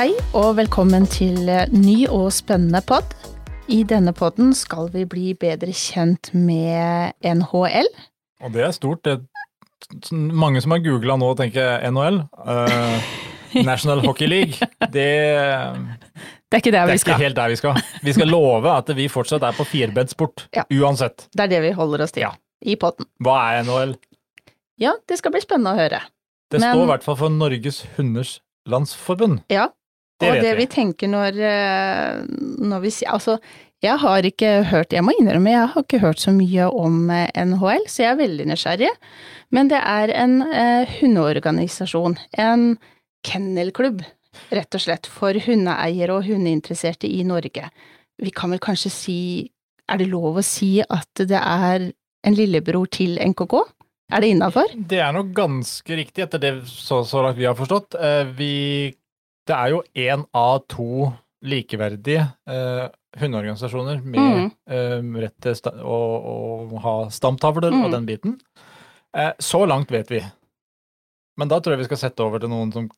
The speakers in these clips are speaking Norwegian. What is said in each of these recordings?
Hei og velkommen til ny og spennende pod. I denne podden skal vi bli bedre kjent med NHL. Og det er stort. Det er mange som har googla nå og tenker NHL. Uh, National Hockey League. Det, det er ikke det er ikke helt der vi skal. Vi skal love at vi fortsatt er på firbedsport. Ja. Uansett. Det er det vi holder oss til Ja. i podden. Hva er NHL? Ja, det skal bli spennende å høre. Det Men- står i hvert fall for Norges Hunders Landsforbund. Ja, Det og det vi tenker når, eh, når vi sier Altså, jeg har ikke hørt Jeg må innrømme, jeg har ikke hørt så mye om eh, NHL, så jeg er veldig nysgjerrig. Men det er en eh, hundeorganisasjon. En kennelklubb, rett og slett, for hundeeiere og hundeinteresserte i Norge. Vi kan vel kanskje si Er det lov å si at det er en lillebror til NKK? Er det innafor? Det er nok ganske riktig, etter det så, så langt vi har forstått. Eh, vi, det er jo én av to likeverdige eh, hundeorganisasjoner med Mm. eh, rett til å, å ha stamtavler Mm. og den biten. Eh, så langt vet vi. Men da tror jeg vi skal sette over til noen som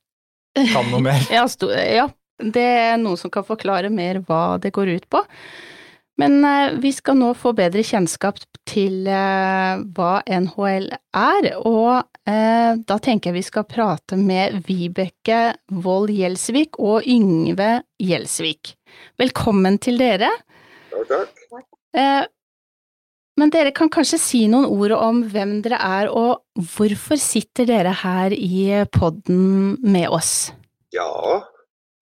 kan noe mer. Ja, ja, det er noen som kan forklare mer hva det går ut på. Men eh, vi skal nå få bedre kjennskap til eh, hva NHL er, og eh, da tenker jeg vi skal prate med Vibeke Wold Gjelsvik og Yngve Gjelsvik. Velkommen til dere. Takk, takk. Men dere kan kanskje si noen ord om hvem dere er, og hvorfor sitter dere her i podden med oss? Ja,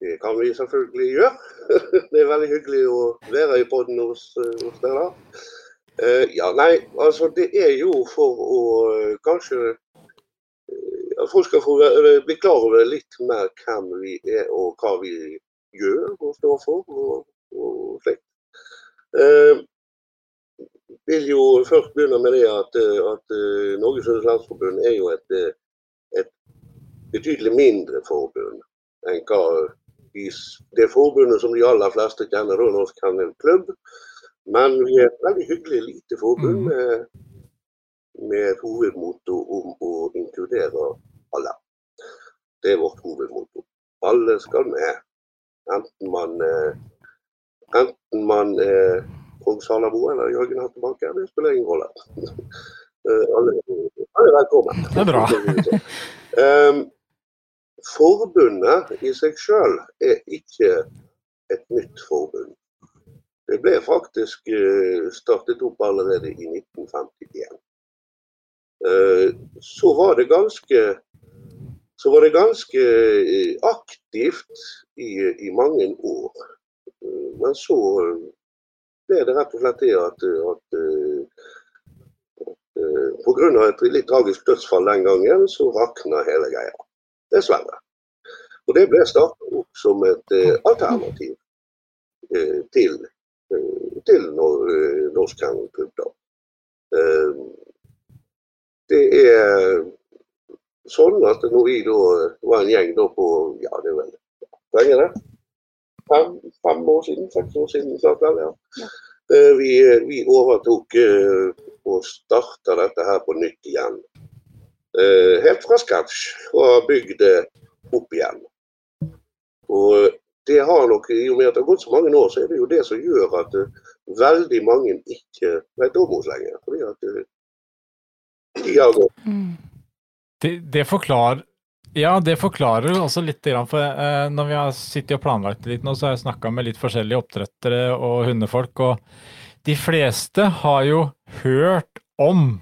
det kan vi selvfølgelig gjøre. Det er veldig hyggelig å være i podden hos, eh, hos dere. Eh, ja, nei, altså det er jo for å eh, kanskje at folk skal få bli klar over litt mer hvem vi er og hva vi gjør og står for og, og slikt. Eh, vil jo først begynne med det at, at Norges Landsforbund er jo et, et betydelig mindre forbund enn hva s- det forbundet som de aller fleste kjenner, Norsk klubb, Men vi er et veldig hyggelig lite forbund Mhm. med, med et hovedmotto om å inkludere alle. Det er vårt hovedmotto. Alle skal med. Enten man, eh, enten man er Kong Salabo eller Jørgen Hattebakke, det spiller ingen rolle. Eh, alle, alle er velkommen. Det er bra. Um, forbundet i seg sjøl er ikke et nytt forbund. Det ble faktisk eh, startet opp allerede i 1951. Eh, så var det ganske var det ganske eh, aktivt i, i mange år. Men så ble det rett og slett det at, at, Pga. et litt tragisk dødsfall den gangen, så rakna hele greia. Dessverre. Og det ble startet opp som et eh, alternativ eh, til, eh, til nor eh, Norsk Kennelklubb. Eh, det er sånn at når vi da var en gjeng da på ja, det er vel lenge det? Fem, fem år siden? Seks år siden? snart vel, ja. Eh, Vi, vi overtok eh, og starta dette her på nytt igjen. Eh, Helt fra scratch. Og bygde opp igjen. Og det har nok, I og med at det har gått så mange år, så er det jo det som gjør at eh, veldig mange ikke vet om oss lenger. Fordi at eh, de har gått Mm. Det, det forklarer ja, det forklarer også litt, for når vi har sittet og planlagt litt nå, så har jeg snakka med litt forskjellige oppdrettere og hundefolk, og de fleste har jo hørt om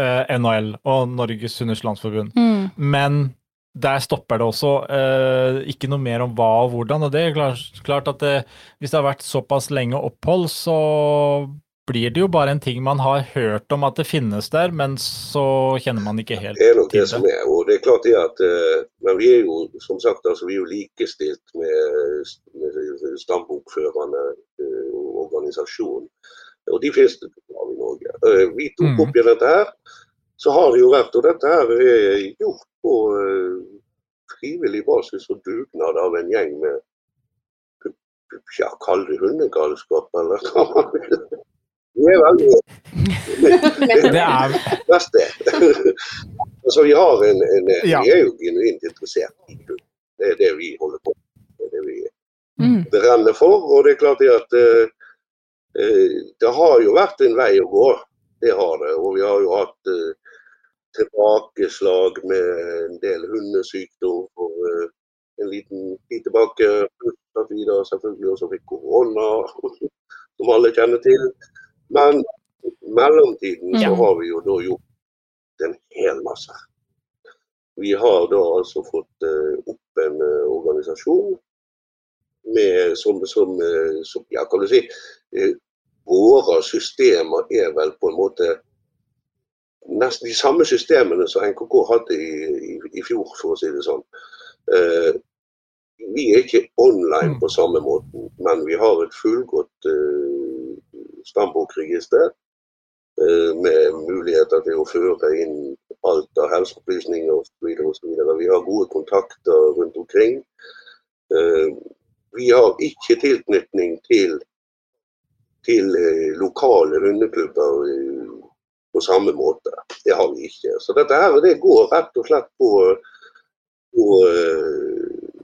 eh, NHL og Norges Hunders Landsforbund, Mm. men der stopper det også. Eh, ikke noe mer om hva og hvordan. Og det er klart, klart at det, hvis det har vært såpass lenge opphold, så blir det jo bare en ting man har hørt om at det finnes der, men så kjenner man ikke helt til Det er nok det som er. Og det er klart det at eh, Men vi er jo som sagt altså, vi er jo likestilt med, med stambokførende eh, organisasjon. Og de fleste i Norge. Eh, vi tok Mm. opp igjen dette her. Så har det jo vært, og dette her er gjort på eh, frivillig basis og dugnad av en gjeng med ja, kall det hundegalskap, eller hva man vil. Vi er veldig Det er det. altså, vi har en, en Ja. Vi er jo genuint interessert i hund. Det er det vi holder på med. Det er det vi Mm. brenner for. Og det er klart det at eh, det har jo vært en vei å gå. Det har det. Og vi har jo hatt eh, tilbakeslag med en del hundesykdom for eh, en liten tid tilbake. At vi da selvfølgelig også fikk korona, som alle kjenner til. Men i mellomtiden så har vi jo da gjort en hel masse. Vi har da altså fått eh, opp en eh, organisasjon med, som, som, eh, som Ja, kan du si eh, Våre systemer er vel på en måte nesten de samme systemene som NKK hadde i, i, i fjor, for å si det sånn. Eh, vi er ikke online på samme måten, men vi har et fullgodt uh, stambokregister eh, med muligheter til å føre inn alt av helseopplysninger osv. Vi har gode kontakter rundt omkring. Eh, vi har ikke tilknytning til, til eh, lokale hundeklubber eh, på samme måte. Det har vi ikke. Så dette her, det går rett og slett på, på, eh,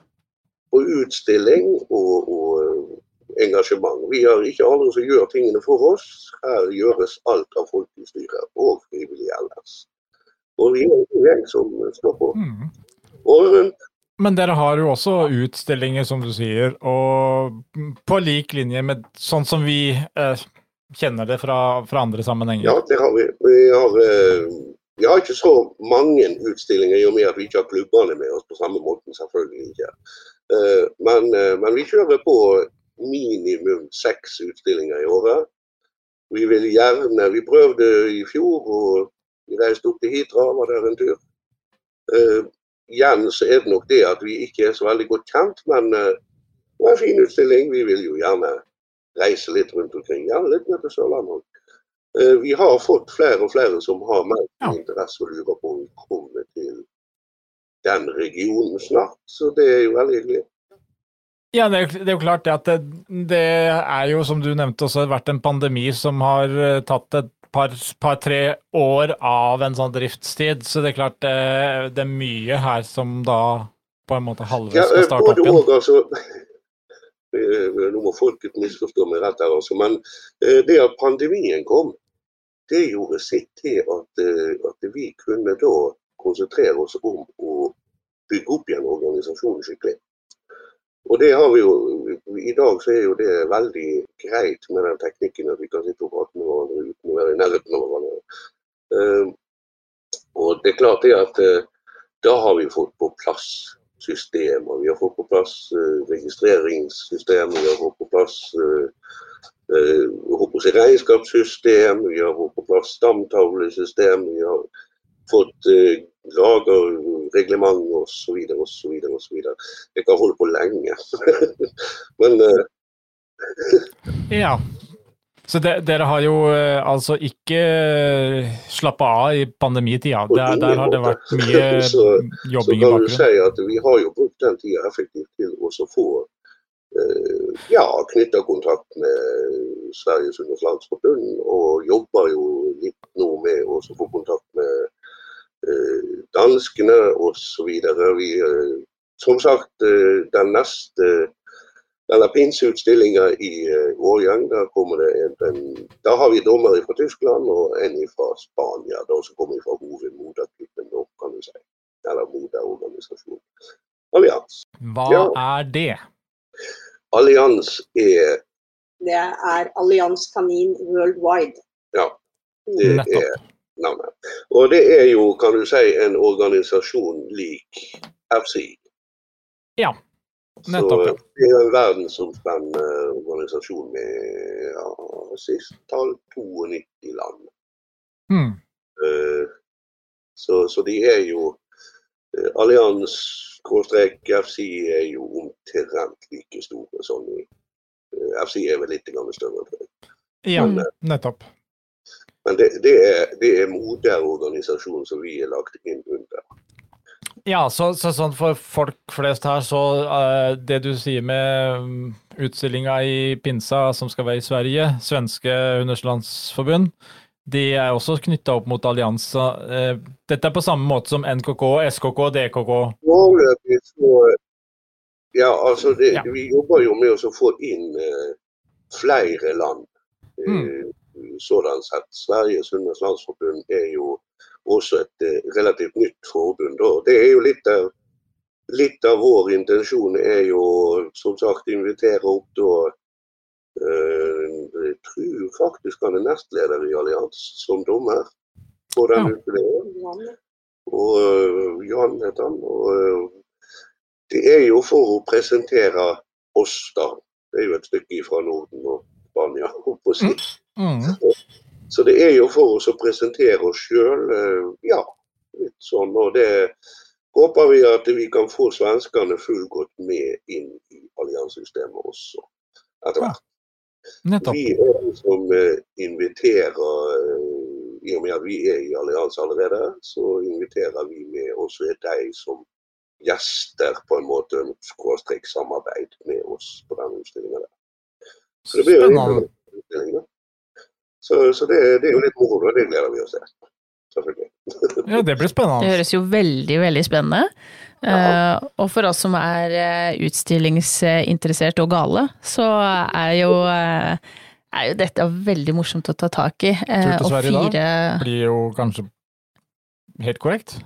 på utstilling og, og engasjement. Vi har ikke andre som gjør tingene for oss. Her gjøres alt av folkestyret og frivillige ellers. Og vi er en gjeng som står på. Året rundt Men dere har jo også utstillinger, som du sier, og på lik linje med sånn som vi eh, kjenner det fra, fra andre sammenhenger. Ja, det har vi. Vi har, eh, vi har ikke så mange utstillinger i og med at vi ikke har klubbene med oss på samme måten. Selvfølgelig ikke. Eh, Men, eh, men vi kjører på minimum seks utstillinger i året. Vi vil gjerne Vi prøvde i fjor, og vi reiste opp til Hitra, var der en tur. Igjen så er det nok det at vi ikke er så veldig godt kjent, men eh, det var en fin utstilling. Vi vil jo gjerne reise litt rundt omkring. Gjerne litt ned til Sørlandet òg. Eh, Vi har fått flere og flere som har mer interesse og lurer på om vi kommer til den regionen snart. Så det er jo veldig hyggelig. Ja, det er, jo- det er jo klart det at det, det er jo, som du nevnte, også vært en pandemi som har eh, tatt et par-tre par, år av en sånn driftstid. Så det er klart det, det er mye her som da på en måte halvveis Ja, skal eh, starte opp igjen. og, altså. Eh, Nå må folket misforstå meg rett her, altså. Men eh, det at pandemien kom, det gjorde sitt til at, eh, at vi kunne da konsentrere oss om å bygge opp igjen organisasjonen skikkelig. Og det har vi jo, I dag så er jo det veldig greit med den teknikken at vi kan sitte og prate med hverandre uten å være i nærheten av hverandre. Eh, og det er klart det at eh, da har vi fått på plass systemer. Vi har fått på plass eh, registreringssystem, vi har fått på plass si regnskapssystem, vi har fått på plass stamtavlesystem, vi har fått eh, lagerreglement osv. osv. osv. Jeg kan holde på lenge. Men eh, Ja. Så de, dere har jo eh, altså ikke slappa av i pandemitida. Der, der har det vært mye jobbing i kan du bakgrunnen. si at vi har jo brukt den tida effektivt til å få eh, ja, knytta kontakt med Sveriges Underslagsforbund, og jobber jo litt nå med å få kontakt med eh, danskene osv. Vi, eh, som sagt, eh, den neste denne pinseutstillinga i eh, Årgjeng, der, kommer det en, en, der har vi dommere fra Tyskland og en fra Spania, da, som kommer fra hovedmoderklubben, da, kan du si. Eller moderorganisasjonen. Allians. Hva Ja. er det? Allians er Det er Allians Kanin Worldwide. Ja, det er navnet. Og det er jo, kan du si, en organisasjon lik FCI. Ja, nettopp. Så det er en verdensomspennende organisasjon med ja, sist tall 92 land. Eh, Så, så de er jo eh, Allians FCI er jo omtrent like store som i eh, FCI er vel litt større. Ja, Mm. nettopp. Men det, det er, det er moderorganisasjonen som vi er lagt inn under. Ja, så, så sånn for folk flest her, så uh, det du sier med mm, utstillinga i Pinsa som skal være i Sverige, svenske underslandsforbund, de er også knytta opp mot allianser. Uh, dette er på samme måte som NKK, SKK, DKK. Foreløpig så, Ja, altså det, Ja. Vi jobber jo med å få inn uh, flere land. Eh, Sådan sett. Sveriges Hundenes Landsforbund er jo også et eh, relativt nytt forbund. Og det er jo litt av, litt av vår intensjon er jo som sagt invitere opp da eh, Jeg tror faktisk han er nestleder i Allians som dommer på den Ja. utdelingen. Og øh, Jan heter han. Og det er jo for å presentere oss, da. Det er jo et stykke fra Norden og Spania. på å si. Mm. Så det er jo for oss å presentere oss sjøl. Ja, litt sånn. Og det håper vi at vi kan få svenskene fullgodt med inn i alliansesystemet også, etter hvert. Nettopp. Vi er de som eh, inviterer, eh, i og med at vi er i allianse allerede, så inviterer vi med også deg som gjester på en måte, skråstrek samarbeid med oss på denne utstillingen. der. Så det blir jo en utstilling, da. Så, så det, det er jo litt moro, og det gleder vi oss til. Selvfølgelig. Ja, det blir spennende. Det høres jo veldig, veldig spennende. Ja. Uh, og for oss som er uh, utstillingsinteressert og gale, så er jo, uh, er jo dette veldig morsomt å ta tak i. eh, Tur til og fire... da? Blir jo kanskje helt korrekt.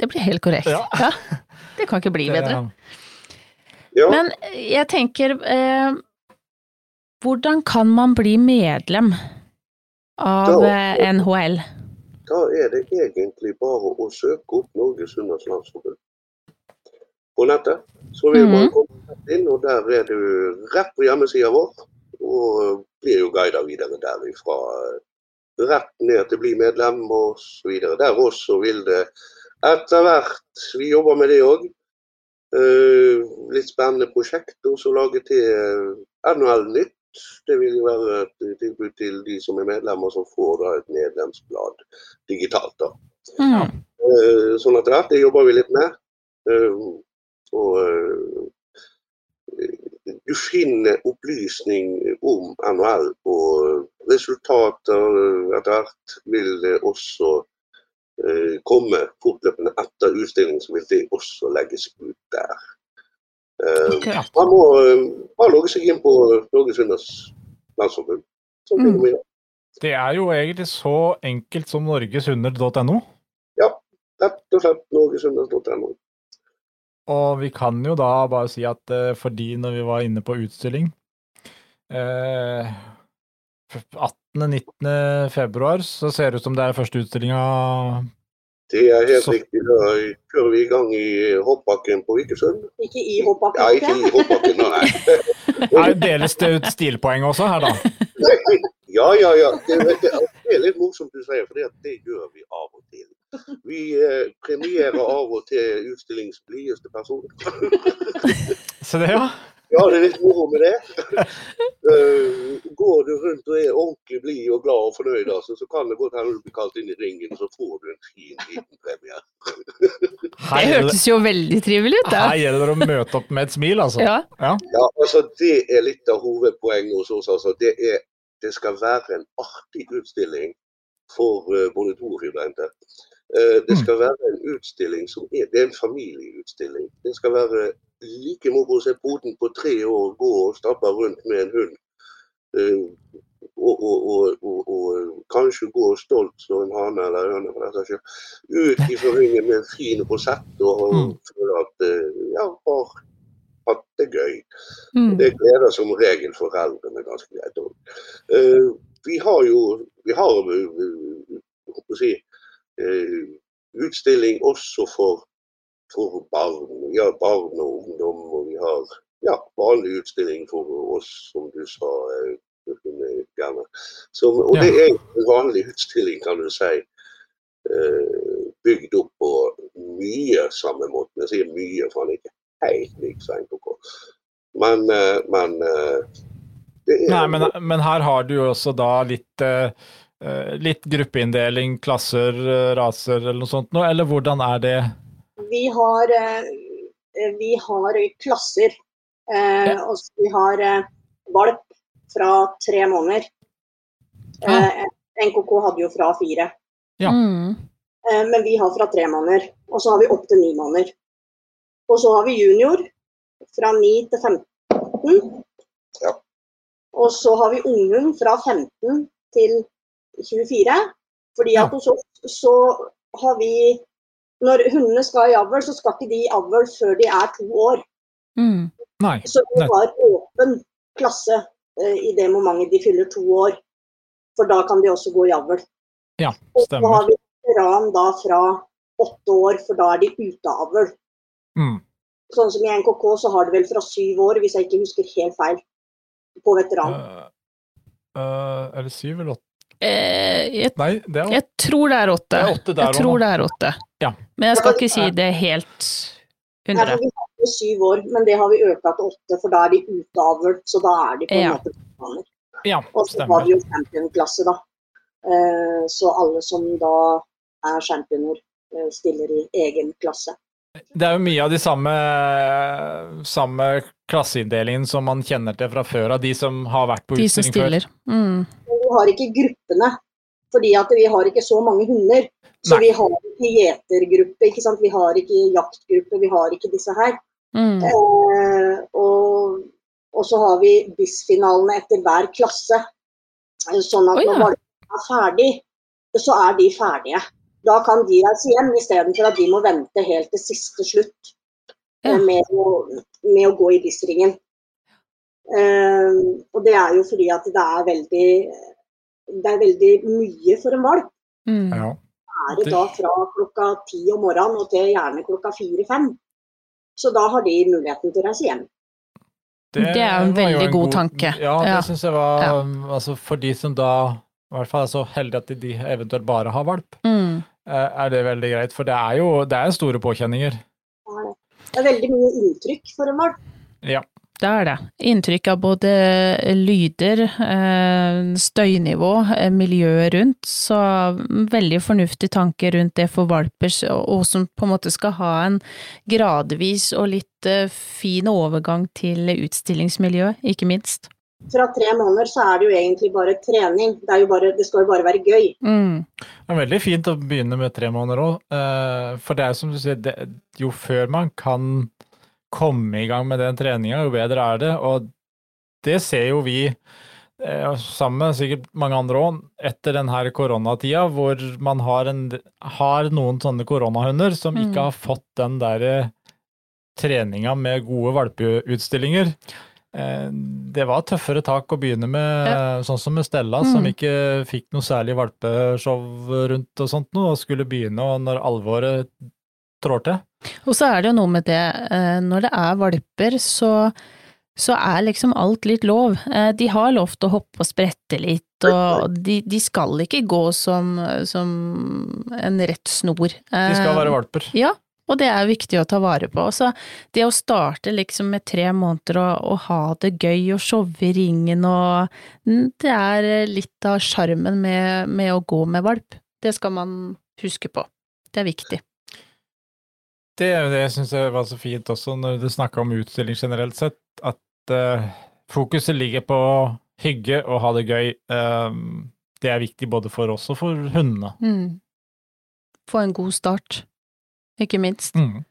Det blir helt korrekt. Ja. Ja. Det kan ikke bli Det- bedre. Ja, Men jeg tenker eh, Hvordan kan man bli medlem av eh, NHL? da er det egentlig bare å søke opp Norges Hundenes Landsforbund på nettet. Så vil man Mhm. komme inn, og der er du rett på hjemmesida vår. Og blir jo guida videre derifra. Rett ned til bli medlem og så videre. Der også vil det etter hvert Vi jobber med det òg. litt spennende prosjekt. Og så lage til NHL Nytt. Det vil jo være et tilbud til de som er medlemmer, som får da et medlemsblad digitalt. da. Mm. Eh, Sånn etter hvert. Det jobber vi litt med. Eh, Og eh, du finner opplysning om NHL og resultater etter hvert vil det også eh, komme fortløpende etter utstillingen, så vil det også legges ut der. Eh, Man må eh, bare logge seg inn på Norges Hunders Landsforbund. Sånn Mm. det. Er jo egentlig så enkelt som norgeshunder.no. Rett og slett norgeshunder.no. Og vi kan jo da bare si at eh, fordi når vi var inne på utstilling eh, 18.-19. februar, så ser det ut som det er første utstillinga Det er helt Så- riktig. Da kjører vi i gang i hoppbakken på Vikersund. Ikke i hoppbakken. Ja, ikke i hoppbakken, nei. Nei, Deles det ut stilpoeng også her, da? Ja, ja, ja. Det, det, det er litt morsomt du sier, for det gjør vi av og til. Vi eh, premierer av og til utstillingens blideste personer. Se det, ja. Ja, det er litt moro med det. Eh, går du rundt og er ordentlig blid og glad og fornøyd, altså, så kan det godt hende du blir kalt inn i ringen, og så får du en fin liten premie. Det hørtes jo veldig trivelig ut, da. her gjelder det å møte opp med et smil, altså. Ja. Ja. Ja, altså Det er litt av hovedpoenget hos oss. altså. Det, er, det skal være en artig utstilling for uh, bondetorhybridene. Uh, det Mm. skal være en utstilling som er Det er en familieutstilling. Det skal være like moro å se poden på tre år gå og stabbe rundt med en hund. Uh, og, og, og, og, kanskje gå stolt som en hane eller høne, for den saks. Ut i ringen med en fin rosett og Mm. føle at uh, ja, har hatt det gøy. Mm. Det gleder som regel foreldrene ganske greit òg. Uh, vi har jo vi har, å si, utstilling også for, for barn. Vi har barn og ungdom, og vi har ja, vanlig utstilling for oss, som du sa. Gjerne. Som, og det er en vanlig utstilling, kan du si. Uh, bygd opp på mye samme måte. Jeg sier mye, for han er ikke helt lik Svein KK. Men, eh, men eh, det er Nei, men, men her har du jo også da litt eh, eh, Litt gruppeinndeling, klasser, eh, raser eller noe sånt noe, eller hvordan er det? Vi har, eh, vi har klasser. Eh, Ja. og vi har eh, valp fra tre måneder. Eh, NKK hadde jo fra fire. Ja. Mm. Eh, men vi har fra tre måneder. Og så har vi opp til ni måneder. Og så har vi junior. fra 9 til 15. Ja. Og så har vi unghund fra 15 til 24. Fordi at hos oss så har vi Når hundene skal i avl, så skal ikke de i avl før de er to år. Mm. Nei. Så vi har åpen klasse eh, i det momentet de fyller to år. For da kan de også gå i avl. Ja, stemmer. Og så har vi veteran da fra åtte år, for da er de ute av avl. Mm. Sånn som i NKK så har de vel fra syv år, hvis jeg ikke husker helt feil, på veteran. Uh, uh, er det syv eller åtte? Eh, jeg, Nei, det er jeg tror det er åtte. Det er åtte der jeg også, tror det er åtte. Ja. Men jeg skal ikke si det helt Nei, 100. for vi hadde syv år, men det har vi økt til åtte, for da er de ute av avl. Så da er de på en Ja. måte veteraner. Ja, Og så har vi jo championklasse, da. Eh, Så alle som da er championer, eh, stiller i egen klasse. Det er jo mye av de samme, samme klasseinndelingene som man kjenner til fra før av de som har vært på utstilling før. Mm. Vi har ikke gruppene, fordi at vi har ikke så mange hunder. Så Nei. vi har ikke gjetergruppe, ikke sant? vi har ikke jaktgruppe, vi har ikke disse her. Mm. Eh, og, og så har vi BIS-finalene etter hver klasse. Sånn at oh, ja. når valpene er ferdig, så er de ferdige. Da kan de reise hjem, istedenfor at de må vente helt til siste slutt eh, Ja. med, å, med å gå i BIS-ringen. Eh, og det er jo fordi at det er veldig det er veldig mye for en valp. Mm. Ja. Er det Det- da fra klokka ti om morgenen og til gjerne klokka fire-fem. Så da har de muligheten til å reise hjem. Det er en veldig en veldig god tanke. Ja, det Ja. syns jeg var Ja. altså For de som da i hvert fall er så heldige at de eventuelt bare har valp, Mm. Eh, er det veldig greit. For det er jo det er store påkjenninger. Det er veldig mye inntrykk for en valp. Ja. Det er det. Inntrykk av både lyder, eh, støynivå, eh, miljøet rundt. Så veldig fornuftig tanke rundt det for valper, og som på en måte skal ha en gradvis og litt eh, fin overgang til utstillingsmiljøet, ikke minst. Fra tre måneder så er det jo egentlig bare trening. Det, er jo bare, det skal jo bare være gøy. Mm. Det er veldig fint å begynne med tre måneder òg, for det er som du sier, det, jo før man kan komme i gang med den treninga, jo bedre er det. Og det ser jo vi, eh, sammen med sikkert mange andre òg, etter denne koronatida, hvor man har, en, har noen sånne koronahunder som Mm. ikke har fått den derre treninga med gode valpeutstillinger. Eh, Det var tøffere tak å begynne med, sånn som med Stella, som Mm. ikke fikk noe særlig valpeshow rundt og sånt noe, og skulle begynne og når alvoret trår til. Og så er det jo noe med det, eh, når det er valper, så, så er liksom alt litt lov. Eh, De har lov til å hoppe og sprette litt, og de, de skal ikke gå som, som en rett snor. De skal være valper. Ja, og det er viktig å ta vare på. Så det å starte liksom med tre måneder og, og ha det gøy og showe i ringen og mm, Det er litt av sjarmen med, med å gå med valp. Det skal man huske på. Det er viktig. Det er jo det jeg syns var så fint også, når du snakka om utstilling generelt sett, at uh, fokuset ligger på hygge og ha det gøy. Um, det er viktig både for oss og for hundene. Mm. Få en god start, ikke minst. Mm.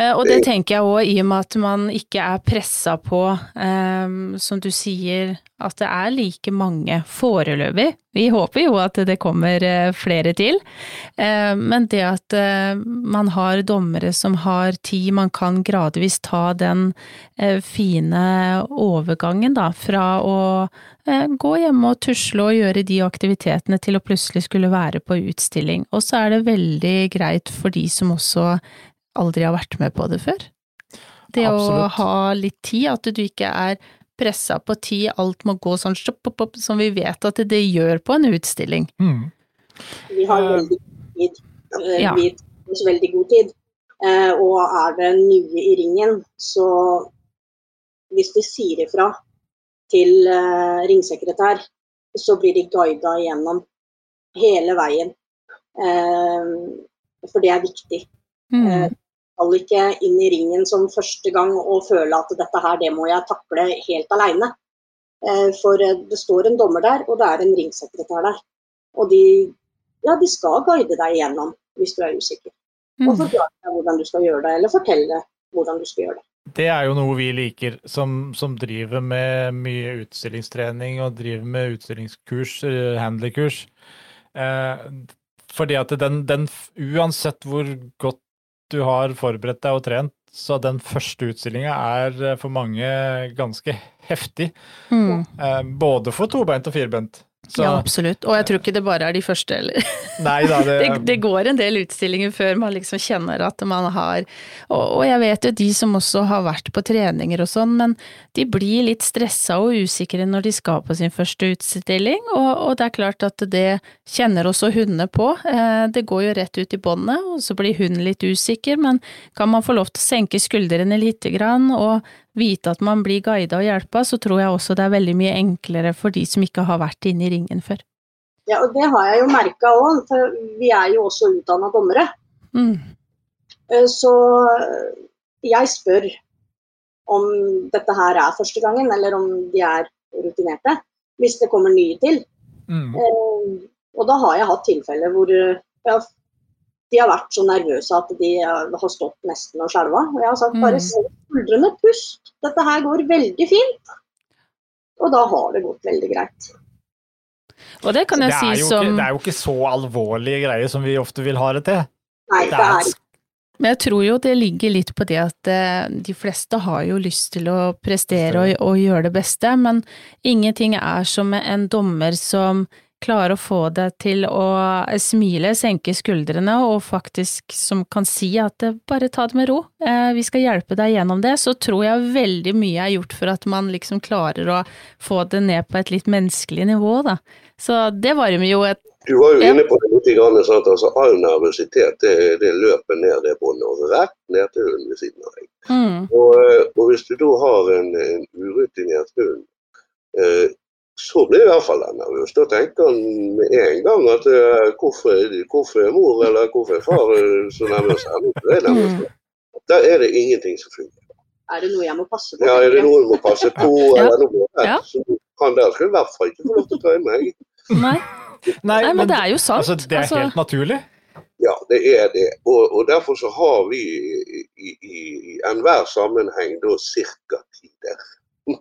Eh, Og det tenker jeg òg, i og med at man ikke er pressa på, eh, som du sier, at det er like mange foreløpig. Vi håper jo at det kommer eh, flere til, men det at man har dommere som har tid, man kan gradvis ta den fine overgangen da, fra å gå hjemme og tusle og gjøre de aktivitetene til å plutselig skulle være på utstilling. Og så er det veldig greit for de som også aldri har vært med på det før. Det å ha litt tid, at du ikke er pressa på tid, alt må gå sånn stopp, opp, opp, som vi vet at det gjør på en utstilling. Mm. Vi har Eh, veldig god tid. Eh, ja. Vi oss veldig god tid. Eh, og er det nye i ringen, så hvis de sier ifra til ringsekretær, så blir de guida igjennom hele veien. For det er viktig. Mm. Eh, skal ikke inn i ringen som første gang og føle at dette her, det må jeg takle helt alene. Eh, For eh, det står en dommer der, og det er en ringsekretær der. Og de, ja, de skal guide deg igjennom hvis du er usikker. Og Mm. forklare deg hvordan du skal gjøre det, eller fortelle hvordan du skal gjøre det. det er jo noe vi liker, som, som, driver med mye utstillingstrening og driver med utstillingskurs, handlekurs. Eh, fordi at den, den, uansett hvor godt du har forberedt deg og trent, så den første utstillinga er eh, for mange ganske heftig. Mm. Eh, både for tobeint og firbent. Så. Ja, absolutt. Og jeg tror ikke det bare er de første heller. Nei da, det... det... det, går en del utstillinger før man liksom kjenner at man har og, og, jeg vet jo de som også har vært på treninger og sånn, men de blir litt stressa og usikre når de skal på sin første utstilling, og, og det er klart at det kjenner også hundene på. Eh, det går jo rett ut i båndet, og så blir hunden litt usikker, men kan man få lov til å senke skuldrene lite grann og vite at man blir guida og hjelpa, så tror jeg også det er veldig mye enklere for de som ikke har vært inne i ringen før. Ja, og det har jeg jo merka òg, for vi er jo også utdanna dommere. Mm. Eh, så jeg spør om dette her er første gangen, eller om de er rutinerte. Hvis det kommer nye til. Mm. Eh, og da har jeg hatt tilfeller hvor ja, de har vært så nervøse at de har stått nesten og skjelva. Og jeg har sagt bare mm. se skuldrene, pust. Dette her går veldig fint. Og da har det gått veldig greit. Og det kan jeg det si som ikke, Det er jo ikke så alvorlige greier som vi ofte vil ha det til. Nei, det er ikke. men jeg tror jo det ligger litt på det at eh, de fleste har jo lyst til å prestere og, og gjøre det beste, men ingenting er som en dommer som klare å få deg til å smile, senke skuldrene og faktisk som kan si at bare ta det med ro, eh, vi skal hjelpe deg gjennom det, så tror jeg veldig mye er gjort for at man liksom klarer å få det ned på et litt menneskelig nivå, da. Så det varmer jo et du var jo inne på det litt, grann, sant? Altså, all nervøsitet det, det, løper ned det båndet og rett ned til hunden ved siden av deg. Mm. Og, eh, og, hvis du da har en, en urutinert hund, eh, så blir i hvert fall nervøs. Da tenker han med en gang at uh, hvorfor, hvorfor, er mor eller hvorfor er far uh, så nervøs Der Er. Mm. Da er det ingenting som fungerer. Er det noe jeg må passe på? Ja, er det noe du må passe på? eller noe ja. Så han der skal i hvert fall ikke få lov til å ta i meg. Nei. Nei, Nei, men det er jo sant. Altså, det er altså... helt naturlig. Ja, det er det. Og, og derfor så har vi i, i, i enhver sammenheng da ca. tider.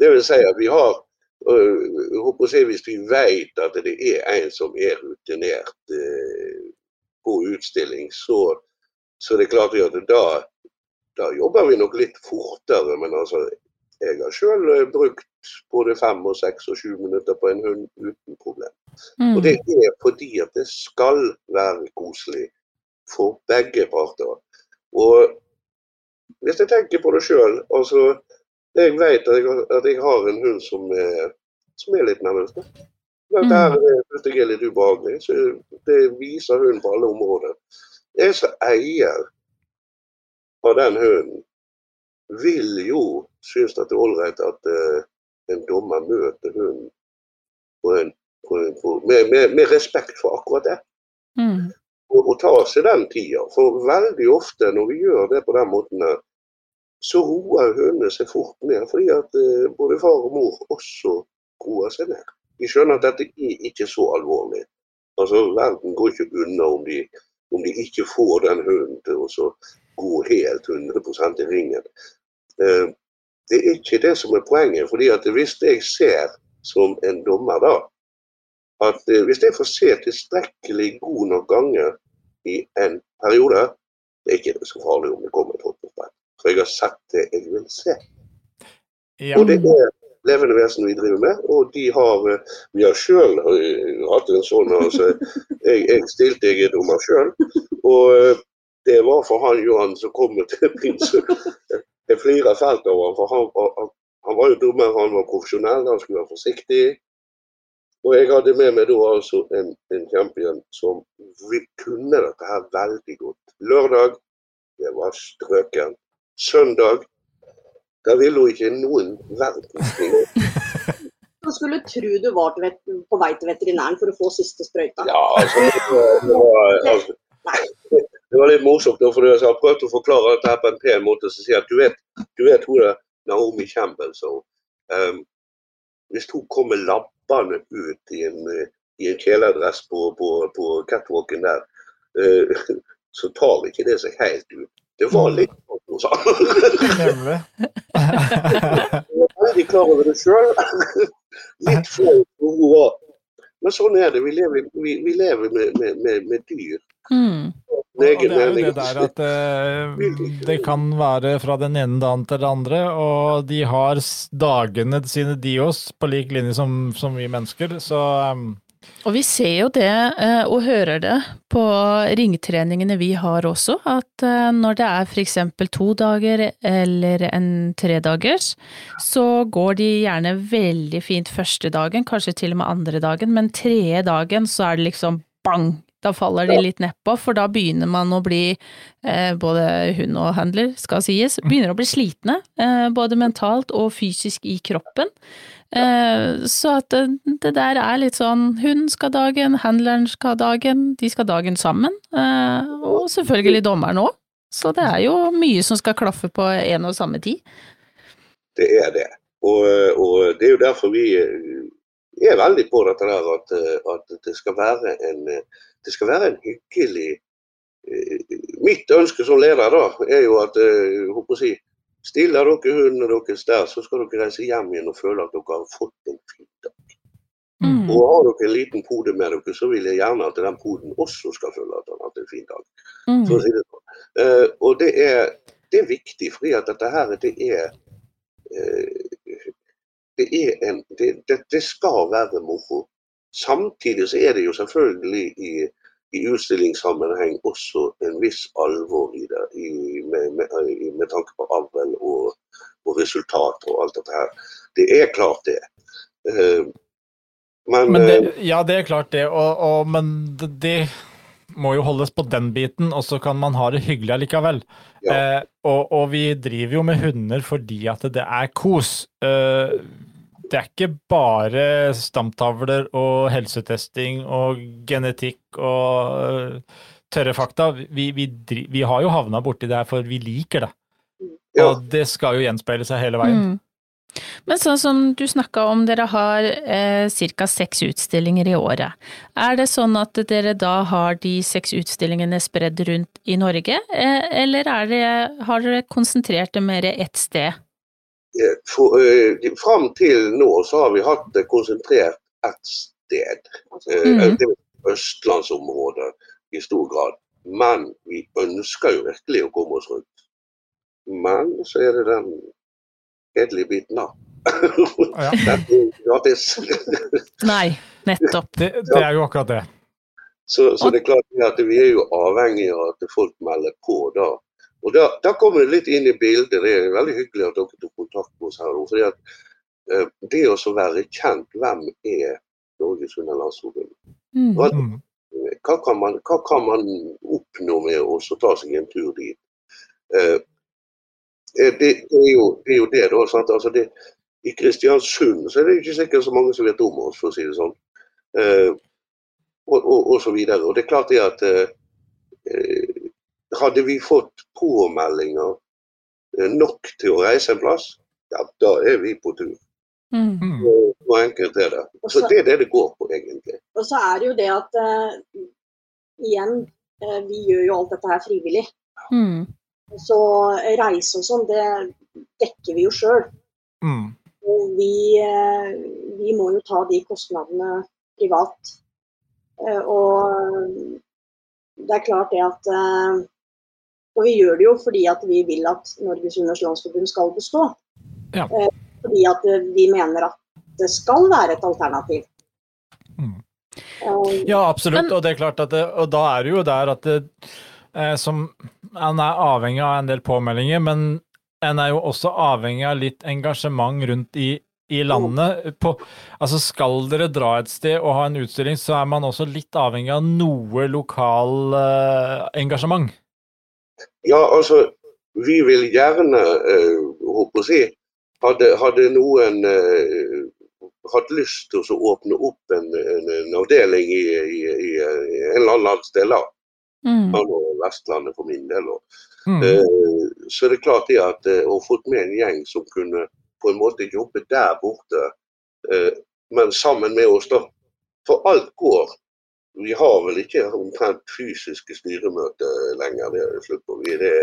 Det vil si at vi har håper si, Hvis vi vet at det er en som er rutinert eh, på utstilling, så, så det er klart at da, da jobber vi nok litt fortere. Men altså, jeg har sjøl eh, brukt både fem, og seks og sju minutter på en hund uten problem. Mm. Og det er fordi at det skal være koselig for begge parter. Og hvis jeg tenker på det sjøl, altså jeg vet at jeg, at jeg har en hund som er, som er litt nervøs. Men der syns jeg er litt ubehagelig. så Det viser hunden på alle områder. Jeg som eier av den hunden vil jo synes at det er ålreit at uh, en dommer møter hunden på en, på en, på, med, med, med, respekt for akkurat det. Mm. Og, og ta seg den tida. For veldig ofte når vi gjør det på den måten så roer hundene seg fort ned. Fordi at uh, både far og mor også roer seg ned. De skjønner at dette er ikke så alvorlig. Altså, Verden går ikke unna om de, om de ikke får den hunden til å gå helt 100% i ringen. Uh, det er ikke det som er poenget. fordi at Hvis jeg ser som en dommer da, at uh, hvis jeg får se tilstrekkelig god nok ganger i en periode, det er ikke så farlig om det kommer et hoppespenn. For jeg har sett det jeg vil se. Ja. Og det er levende vesen vi driver med, og de har eh, Vi har sjøl hatt en sånn altså, jeg, jeg stilte jeg er dommer sjøl, og eh, det var for han Johan som kom til prinsen. Jeg flirer fælt over ham, for han, han, han, var jo dommer, han var profesjonell, han skulle være forsiktig. Og jeg hadde med meg da altså en, en champion som kunne dette her veldig godt. Lørdag, det var strøken. Søndag da ville hun ikke noen verdens ting. Man skulle tro du var på vei til veterinæren for å få siste sprøyta. Ja, altså, det, var, altså, det var litt morsomt. For jeg har prøvd å forklare dette på en pen måte. Så sier jeg at du vet, du vet hun er Naomi Campbell. Så, um, hvis hun kommer labbende ut i en, i en kjeledress på, på, på catwalken der, uh, så tar ikke det seg helt ut. Det var litt hun sa. Nemlig. Er veldig klar over det sjøl. Litt flau hvor hun var. Men sånn er det. Vi lever, vi, vi lever med, med, med, med dyr. Mm. Og det er jo det der at eh, det kan være fra den ene dagen til den andre, og de har dagene sine, de også, på lik linje som, som vi mennesker. Så um, Og vi ser jo det, eh, og hører det, på ringtreningene vi har også, at eh, når det er eksempel to dager eller en tredagers, så går de gjerne veldig fint første dagen, kanskje til og med andre dagen, men tredje dagen så er det liksom bang! Da faller de litt nedpå, for da begynner man å bli, eh, både hund og handler skal sies, begynner å bli slitne, eh, både mentalt og fysisk i kroppen. Eh, Så at det, der er litt sånn hunden skal ha dagen, handleren skal ha dagen, de skal ha dagen sammen. Og selvfølgelig dommeren òg. Så det er jo mye som skal klaffe på en og samme tid. Det er det. Og, og det er jo derfor vi er veldig på dette der at, at det skal være en det skal være en hyggelig eh, Mitt ønske som leder da, er jo at eh, jeg stiller dere hundene deres der, så skal dere reise hjem igjen og føle at dere har fått en fin dag. Mm. Og har dere en liten pode med dere, så vil jeg gjerne at den poden også skal føle at han har hatt en fin dag. Mm. Så, sånn. Eh, og det er, det er viktig, fordi at dette her, det er det, er en, det, det, det skal være moro. Samtidig så er det jo selvfølgelig i, i utstillingssammenheng også en viss alvor i det, i, med, med, med tanke på avl og, og resultat og alt dette her. Det er klart det. Eh, men, Men det, eh, ja, det er klart det, og, og, men det må jo holdes på den biten, og så kan man ha det hyggelig allikevel. Ja. Eh, og, og vi driver jo med hunder fordi at det er kos. Eh, det er ikke bare stamtavler og helsetesting og genetikk og eh, tørre fakta. Vi, vi, vi har jo havna borti det her for vi liker det. Ja. Og det skal jo gjenspeile seg hele veien. Mm. Men sånn som du snakka om, dere har eh, ca. seks utstillinger i året. Er det sånn at dere da har de seks utstillingene spredd rundt i Norge, eh, eller er det, har dere konsentrert det mer ett sted? Eh, for, eh, fram til nå så har vi hatt det konsentrert ett sted. Eh, Mhm. Det er østlandsområdet i stor grad. Men vi ønsker jo virkelig å komme oss rundt. Men så er det den kjedelige biten, da. Ja. Det er gratis. Nei, nettopp. Det, det er jo akkurat det. Så, så det er klart at vi er jo avhengig av at folk melder på da. Og da, da kommer det litt inn i bildet. Det er veldig hyggelig at dere tok kontakt med oss her. nå, fordi at eh, Det å så være kjent, hvem er Norges Hundelandsforbund? Mm. Hva, Mm. hva, kan man, hva kan man oppnå med å så ta seg en tur dit? Eh, eh, det, det, er jo, det er jo det, da. Sant? Altså det, I Kristiansund så er det ikke sikkert så mange som vet om oss, for å si det sånn. Eh, og, og, og så videre. Og det er klart det at eh, eh, hadde vi fått påmeldinger eh, nok til å reise en plass, ja, da er vi på tur. Mm. Og, og enkelt er det. Så det er det det går på, egentlig. Og så er det jo det at uh, igjen, uh, vi gjør jo alt dette her frivillig. Mm. Så reise og sånn, det dekker vi jo sjøl. Mm. Vi, uh, vi må jo ta de kostnadene privat. Eh, Og det er klart det at Og vi gjør det jo fordi at vi vil at Norges Hunders Landsforbund skal bestå. Ja. Eh, Fordi at eh, vi mener at det skal være et alternativ. Mm. Ja, absolutt. Og det er klart at det, og da er det jo der at det, eh, som En er avhengig av en del påmeldinger, men en er jo også avhengig av litt engasjement rundt i, i landet. På, altså Skal dere dra et sted og ha en utstilling, så er man også litt avhengig av noe lokal eh, engasjement. Ja, altså, vi vil gjerne, håper å si, hadde, hadde noen uh, hatt lyst til å åpne opp en, en, en avdeling i, i, i, en eller annen landsdel, Mm. Vestlandet for min del. Mm. Uh, så er det klart det at uh, å fått med en gjeng som kunne på en måte jobbe der borte, uh, men sammen med oss, da. For alt går. Vi har vel ikke omtrent fysiske styremøter lenger. Det er slutt på. Det,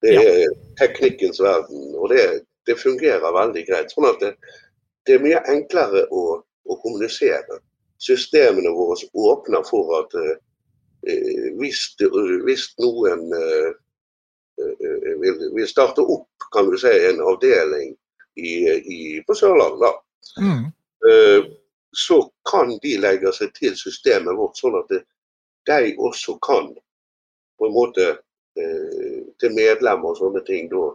Det er teknikkens verden, og det, det fungerer veldig greit. Sånn at det, det er mye enklere å, å, kommunisere. Systemene våre åpner for at eh, hvis, hvis, noen eh, eh, vil, vil, starte opp kan du si, en avdeling i, i, på Sørlandet, mm. eh, så kan de legge seg til systemet vårt, sånn at det, de også kan på en måte eh, til medlemmer og sånne ting da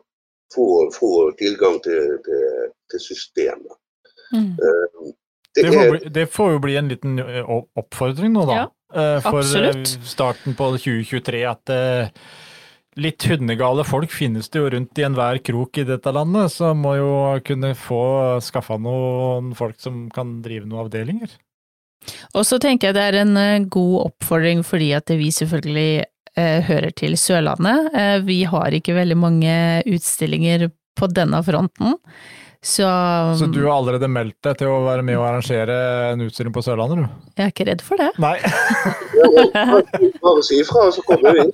få, få tilgang til, til, til systemet. Mm. Uh, det, det, får bli, det, får jo bli en liten oppfordring nå, da. Ja, uh, for absolutt. starten på 2023 at uh, litt hundegale folk finnes det jo rundt i enhver krok i dette landet, så må jo kunne få skaffa noen folk som kan drive noen avdelinger. Og så tenker jeg det er en god oppfordring fordi at vi selvfølgelig eh, hører til Sørlandet. Eh, vi har ikke veldig mange utstillinger på denne fronten. Så, så du har allerede meldt deg til å være med og arrangere en utstilling på Sørlandet, du? Jeg er ikke redd for det. Nei. Bare si ifra, så kommer vi.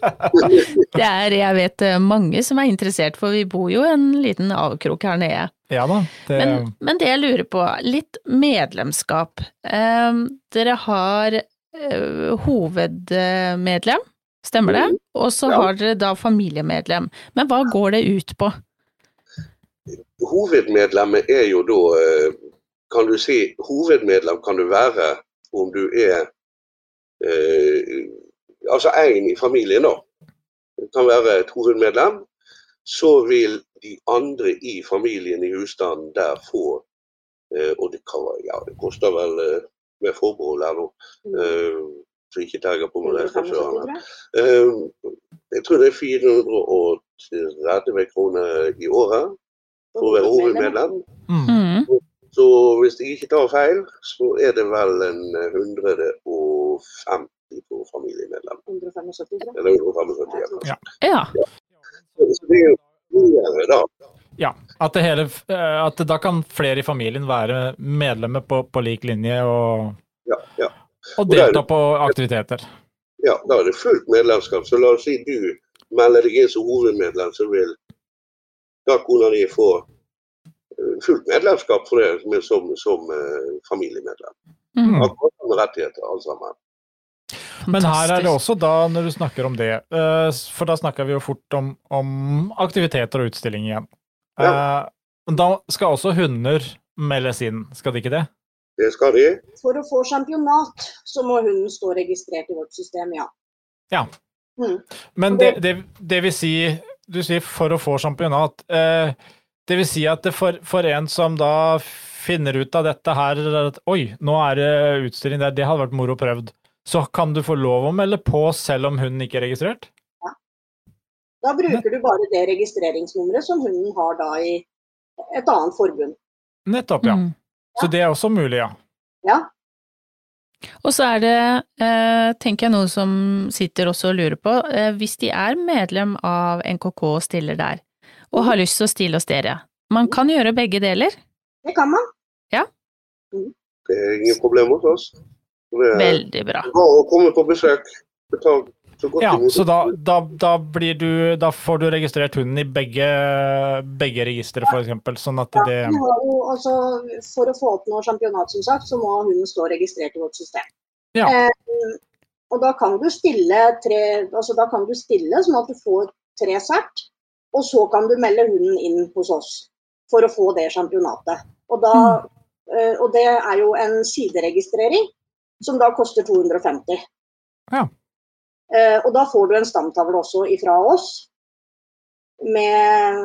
det er, jeg vet eh, mange som er interessert, for vi bor jo en liten avkrok her nede. Ja da. Det... Men, men, det jeg lurer på, litt medlemskap. Eh, dere har eh, hovedmedlem, stemmer det? Mm. Og så har dere da familiemedlem. Men hva går det ut på? Hovedmedlemmet er jo da eh, Kan du si hovedmedlem kan du være om du er eh, Altså én i familien, da. Kan være et hovedmedlem. Så vil de andre i familien i husstanden der få eh, Og det, kan, ja, det koster vel eh, med forbehold her nå. Mm. Eh, så ikke terger på meg det. Eh, jeg tror det er 430 kroner i året for å være hovedmedlem. Mm. mm. Så hvis jeg ikke tar feil, så er det vel en 150 på familiemedlem. 175, Eller 175, ja. ja. ja. Så det er mye, da. Ja, at, hele, eh, at, da kan flere i familien være medlemmer på, på lik linje og, ja, ja. og delta og på aktiviteter. Ja, da er det fullt medlemskap. Så la oss si du melder deg inn som hovedmedlem, så vil da kona di få eh, fullt medlemskap for det som, som uh, familiemedlem. Mm. Akkurat samme rettigheter, alle sammen. Men her er det også da, når du snakker om det, uh, for da snakker vi jo fort om, om aktiviteter og utstilling igjen. Ja. Uh, da skal også hunder meldes inn, skal de ikke det? Det skal de. For å få championat, så må hunden stå registrert i vårt system, ja. Ja. Mm. Men det, det, det vil si du sier for å få championat. Eh, det vil si at for, for, en som da finner ut av dette her at oi, nå er det utstilling der, det hadde vært moro prøvd. Så kan du få lov å melde på selv om hunden ikke er registrert? Ja. Da bruker du bare det registreringsnummeret som hunden har da i et annet forbund. Nettopp, ja. Mm. Så det er også mulig, ja. Ja, og så er det, eh, tenker jeg, noen som sitter også og lurer på, eh, hvis de er medlem av NKK og stiller der, og har lyst til å stille hos dere, man kan gjøre begge deler? Det kan man. Ja. Det er ingen problem hos oss. Veldig bra. Bare å komme på besøk. Betal ja, så da, da, da, du, da, får du registrert hunden i begge, begge registre, f.eks. Sånn at det ja, altså, For å få opp noe championat, som sagt, så må hunden stå registrert i vårt system. Ja. Eh, og da kan du stille tre, altså da kan du stille sånn at du får tre sert, og så kan du melde hunden inn hos oss for å få det championatet. Og, da, mm. eh, og det er jo en sideregistrering som da koster 250. Ja. Eh, og da får du en stamtavle også ifra oss. Med,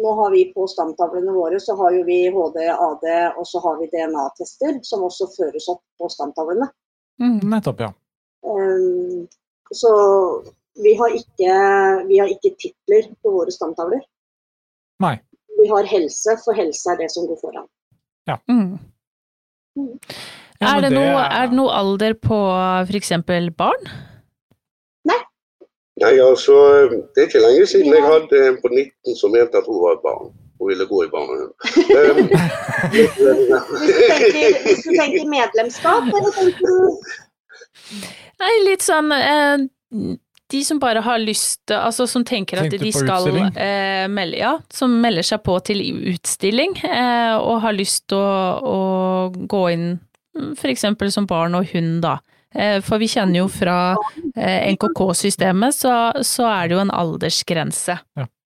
nå har vi På stamtavlene våre så har jo vi HD, AD og så har vi DNA-tester som også føres opp på stamtavlene. Mm, nettopp, ja. Um, så vi har ikke, vi har ikke titler på våre stamtavler. Nei. Vi har helse, for helse er det som går foran. Ja. Mm. Mm. Ja, er, det noe, er det noe alder på f.eks. barn? Nei, altså, Det er ikke lenge siden jeg hadde en på 19 som mente at hun var et barn. Hun ville gå i barnehage. hvis, hvis, du tenker medlemskap, eller tenker du Nei, litt sånn eh, de som bare har lyst Altså som tenker at de skal eh, melde Ja, som melder seg på til utstilling, eh, og har lyst til å, å gå inn f.eks. for eksempel som barn og hund, da. Eh, for vi kjenner jo fra eh, NKK-systemet, så, så er det jo en aldersgrense.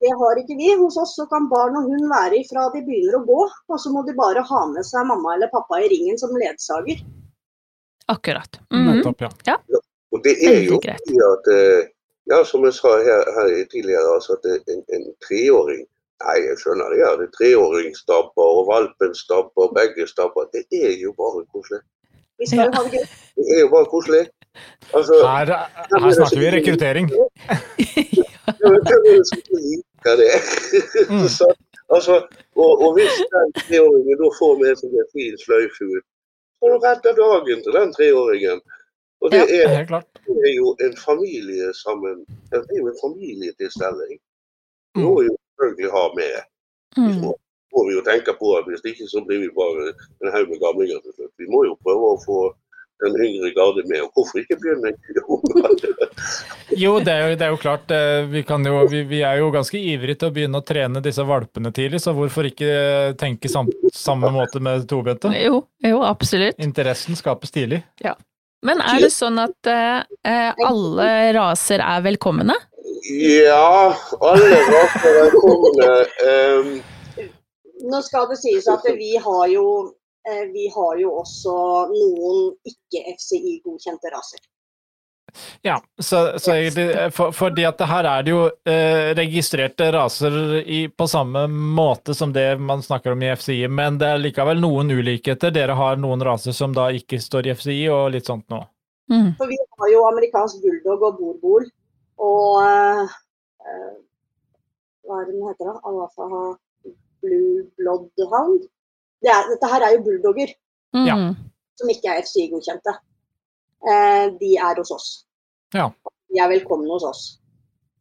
Det har ikke vi. Hos oss så kan barn og hund være ifra de begynner å gå, og så må de bare ha med seg mamma eller pappa i ringen som ledsager. Akkurat. Mhm. Nettopp, ja. Og det er jo fordi at eh, Ja, som jeg sa her, her tidligere, altså at en, en treåring Nei, jeg skjønner det. ja, det er Treåring stabber, og valpen stabber, begge stabber. Det er jo bare koselig. Vi skal jo ha det gøy. Det er jo bare koselig. Altså, Her, her snakker vi rekruttering. Er? Mm. Så, altså, og, og hvis den treåringen da får med seg en fin sløyfe ut, så redder dagen til den treåringen. Og det er, Helt det er jo en familie sammen Det er jo en familietilstelning. Vi Mm. jo selvfølgelig ha med. Mm. Så må vi jo tenke på at hvis ikke så blir vi bare en haug med gamlinger til slutt. Vi må jo prøve å få den yngre garde med. Og hvorfor ikke begynne Jo, det er jo, det er jo klart. eh, Vi, kan jo, vi, vi er jo ganske ivrige til å begynne å trene disse valpene tidlig, så hvorfor ikke tenke sam, samme måte med tobente? Jo, jo, absolutt. Interessen skapes tidlig. Men er det sånn at eh, eh, alle raser er velkomne? Ja, alle raser er velkomne. Um, Nå skal det sies at vi har jo, eh, vi har jo også noen ikke-FCI-godkjente raser. Ja, så, så egentlig, for, fordi at det her er det jo eh, registrerte raser i, på samme måte som det man snakker om i FCI, men det er likevel noen ulikheter. Dere har noen raser som da ikke står i FCI og litt sånt nå. Mm. For vi har jo amerikansk bulldog og borbol. Og eh, eh, hva er det den heter da? Alafa Blue Bloodhound. Det er, dette her er jo bulldogger Mm. Som ikke er FCI-godkjente. Eh, de er hos oss. Ja. De er velkomne hos oss.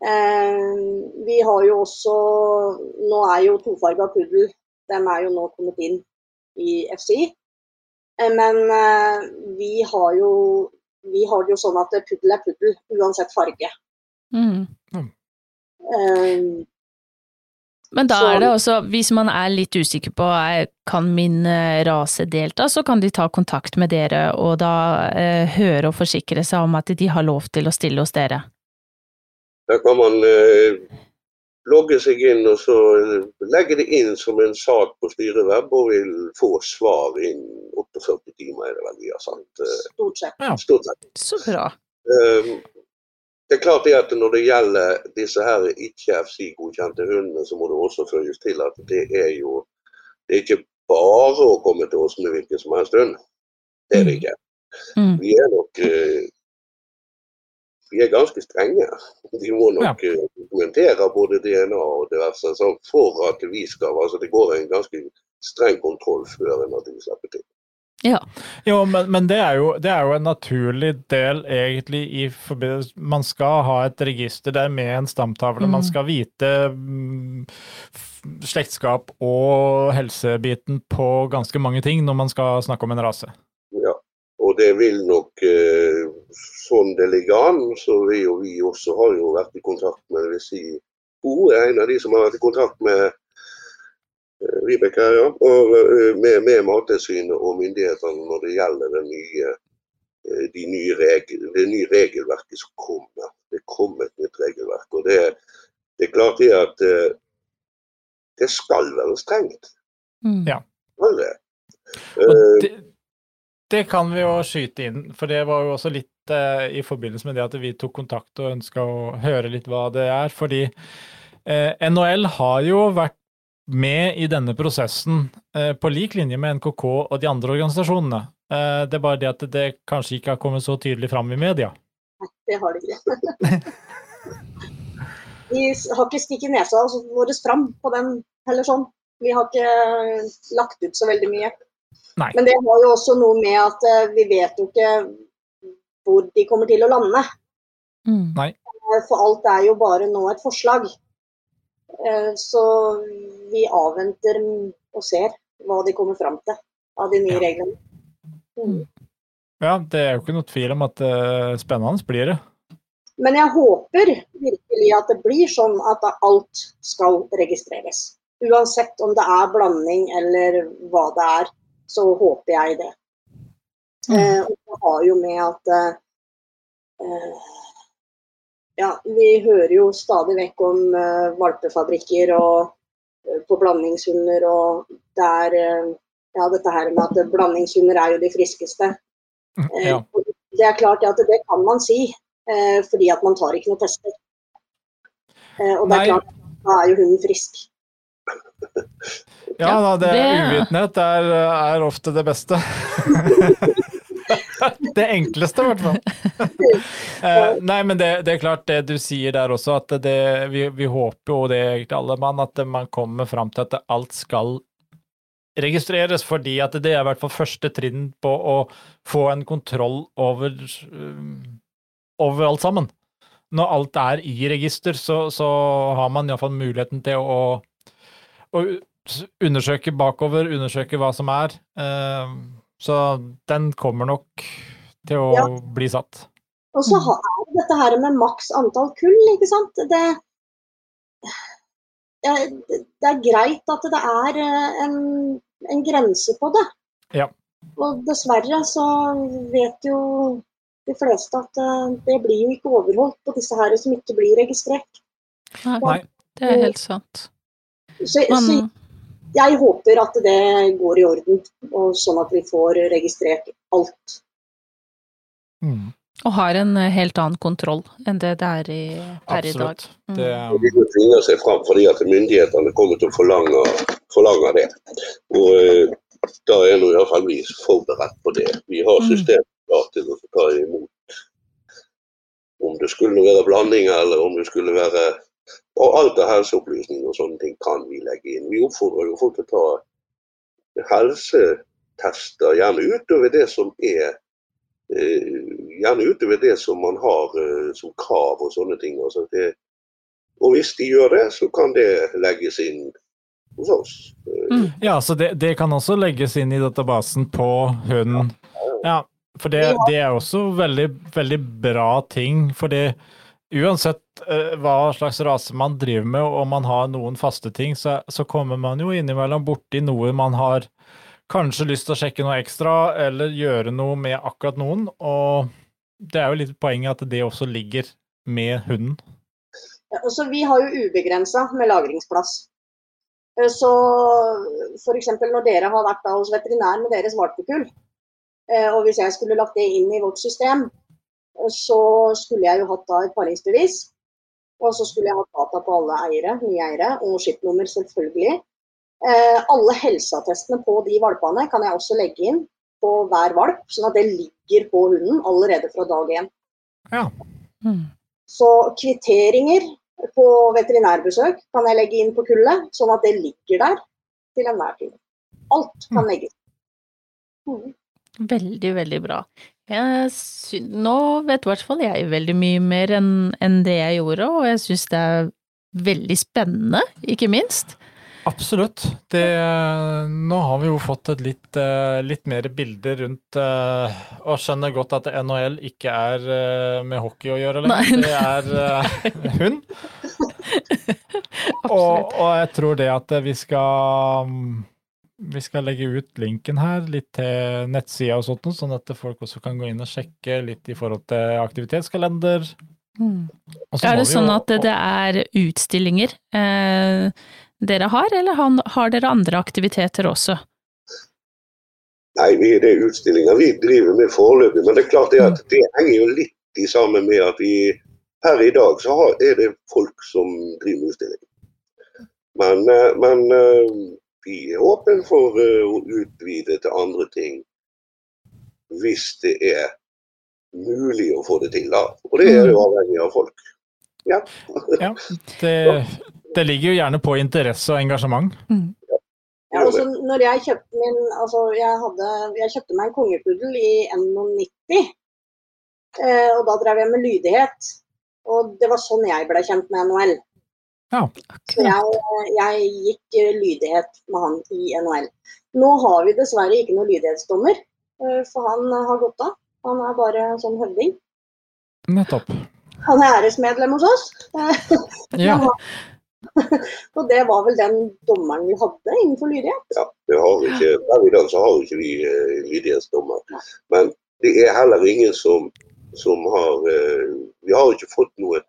Eh, vi har jo også Nå er jo tofarga puddel De er jo nå kommet inn i FCI. Eh, men eh, vi har jo vi har det jo sånn at puddel er puddel, uansett farge. Mm. Eh, Men da Så- er det også, hvis man er litt usikker på er, kan min eh, rase delta, så kan de ta kontakt med dere og da eh, høre og forsikre seg om at de har lov til å stille hos dere. Da kan man eh, logge seg inn og så eh, legge det inn som en sak på styreweb, og vil få svar innen 48 timer, er det vel vi har sagt. stort sett. Stort sett. Så bra. Um, det er klart det at når det gjelder disse her ikke-FC-godkjente hundene, så må det også føyes til at det er jo det er ikke bare å komme til oss med hvilken som helst hund. Det er det ikke. Mm. Vi er nok eh, vi er ganske strenge. De må nok ja. dokumentere både DNA og diverse for at vi skal altså Det går en ganske streng kontroll før en at vi slipper til. Ja. Jo, men, men det, er jo, det er jo en naturlig del egentlig i forbindelse Man skal ha et register der med en stamtavle. Man Mm. skal vite mm, slektskap og helsebiten på ganske mange ting når man skal snakke om en rase. Ja, og det vil nok eh, sånn det ligger an, så vi og vi også har jo vært i kontakt med det vil si, Hun er en av de som har vært i kontakt med Vibeke her, ja, og, eh, med, med Mattilsynet og myndighetene når det gjelder det nye, eh, de nye regel, det nye regelverket som kommer. Det kommer et nytt regelverk. og Det, det er klart det at eh, det skal være strengt. Mm. Ja. Det. Og Eh, det, det kan vi jo skyte inn, for det var jo også litt eh, i forbindelse med det at vi tok kontakt og ønska å høre litt hva det er. Fordi eh, NHL har jo vært med i denne prosessen eh, på lik linje med NKK og de andre organisasjonene. Eh, det er bare det at det kanskje ikke har kommet så tydelig fram i media. Nei, det har de ikke. Vi har ikke stikket nesa vår fram på den heller sånn. Vi har ikke lagt ut så veldig mye. Nei. Men det har jo også noe med at eh, vi vet jo ikke hvor de kommer til å lande. Mm. Eh, For alt er jo bare nå et forslag. Eh, Så vi avventer og ser hva de kommer fram til av de nye Ja. reglene. Mm. Ja, det er jo ikke noe tvil om at uh, spennende blir det. Men jeg håper virkelig at det blir sånn at alt skal registreres. Uansett om det er blanding eller hva det er, så håper jeg det. Mm. Eh, og det har jo med at eh, Ja, vi hører jo stadig vekk om eh, valpefabrikker og på blandingshunder og det er eh, Ja, dette her med at blandingshunder er jo de friskeste. Eh, Ja. Det er klart at det kan man si, eh, fordi at man tar ikke noe tester. Eh, og det Nei. er klart, da er jo hunden frisk. Ja da, det, er uvitenhet er, er ofte det beste. det enkleste, i hvert fall. Eh, nei, men det, det er klart det du sier der også, at det, vi, vi håper jo det egentlig alle mann, at man kommer fram til at alt skal registreres, fordi at det er i hvert fall første trinn på å få en kontroll over, um, over alt sammen. Når alt er i register, så, så har man iallfall muligheten til å, å undersøke bakover, undersøke hva som er. Eh, Så den kommer nok til å Ja. bli satt. Og så er det dette her med maks antall kull, ikke sant. Det, det er greit at det er eh, en, en grense på det. Ja. Og dessverre så vet jo de fleste at eh, det blir jo ikke overholdt på disse her som ikke blir registrert. Nei. Det er helt sant. Så, så Man, jeg håper at det går i orden, og sånn at vi får registrert alt. Mm, og har en eh, helt annen kontroll enn det det er i, per i dag. absolutt. Mm. Det, er... de må tvinge seg fram fordi at myndighetene kommer til å forlange, forlange det. Og eh, da er nå iallfall vi forberedt på det. Vi har systemet klart til å ta imot om det skulle være blandinger eller om det skulle være Og alt av helseopplysninger og sånne ting kan vi legge inn. Vi oppfordrer jo folk til å ta helsetester, gjerne utover det som er eh, Gjerne utover det som man har eh, som krav og sånne ting. Altså det, og hvis de gjør det, så kan det legges inn hos oss. Mm. ja, så det, det kan også legges inn i databasen på hunden. Ja, for det, det er også veldig, veldig bra ting. For det, uansett eh, hva slags rase man driver med, og om man har noen faste ting, så, så kommer man jo innimellom borti noe man har kanskje lyst til å sjekke noe ekstra, eller gjøre noe med akkurat noen. Og det er jo litt poenget at det også ligger med hunden. Ja, Altså, vi har jo ubegrensa med lagringsplass. Eh, Så f.eks. når dere har vært hos veterinær med deres valpekull, eh, og hvis jeg skulle lagt det inn i vårt system, eh, så skulle jeg jo hatt da et paringsbevis. Og så skulle jeg hatt data på alle eiere, nye eiere, og skipnummer selvfølgelig. Eh, alle helseattestene på de valpene kan jeg også legge inn på hver valp, sånn at det ligger på hunden allerede fra dag én. Ja. Mm. Så kvitteringer på veterinærbesøk kan jeg legge inn på kullet, sånn at det ligger der til enhver tid. Alt kan legges. Mm. Veldig, veldig bra. Jeg sy nå vet i hvert fall jeg veldig mye mer enn en det jeg gjorde, og jeg syns det er veldig spennende, ikke minst. Absolutt. Det, nå har vi jo fått et litt, eh, litt mer bilder rundt eh, Og skjønner godt at NHL ikke er eh, med hockey å gjøre lenger. Det er hun. hund. og, og jeg tror det at vi skal vi skal legge ut linken her litt til nettsida og sånt, sånn at folk også kan gå inn og sjekke litt i forhold til aktivitetskalender. Mm. Er det sånn jo- at det, er utstillinger eh, dere har, eller han, har dere andre aktiviteter også? Nei, vi, det er utstillinger vi driver med foreløpig. Men det er klart det at det henger jo litt i sammen med at vi her i dag så har, er det folk som driver med utstilling. Men, eh, men vi er åpne for eh, å utvide til andre ting hvis det er mulig å få det til. da. Og det er jo avhengig av folk. Ja. Ja, det, det ligger jo gjerne på interesse og engasjement. Ja, og når jeg kjøpte min Altså, jeg, hadde, jeg kjøpte meg en kongepuddel i 91. Eh, og da drev jeg med lydighet. Og det var sånn jeg ble kjent med NHL. Så jeg, jeg gikk eh, lydighet med han i NHL. Nå har vi dessverre ikke noen lydighetsdommer, eh, for han har gått av. Han er bare sånn høvding. Nettopp. han er æresmedlem hos oss. Ja. og det var vel den dommeren vi hadde innenfor lydighet. Ja, vi har ikke, per i dag så har vi ikke vi uh, lydighetsdommer. Men det er heller ingen som, som har Vi har ikke fått noe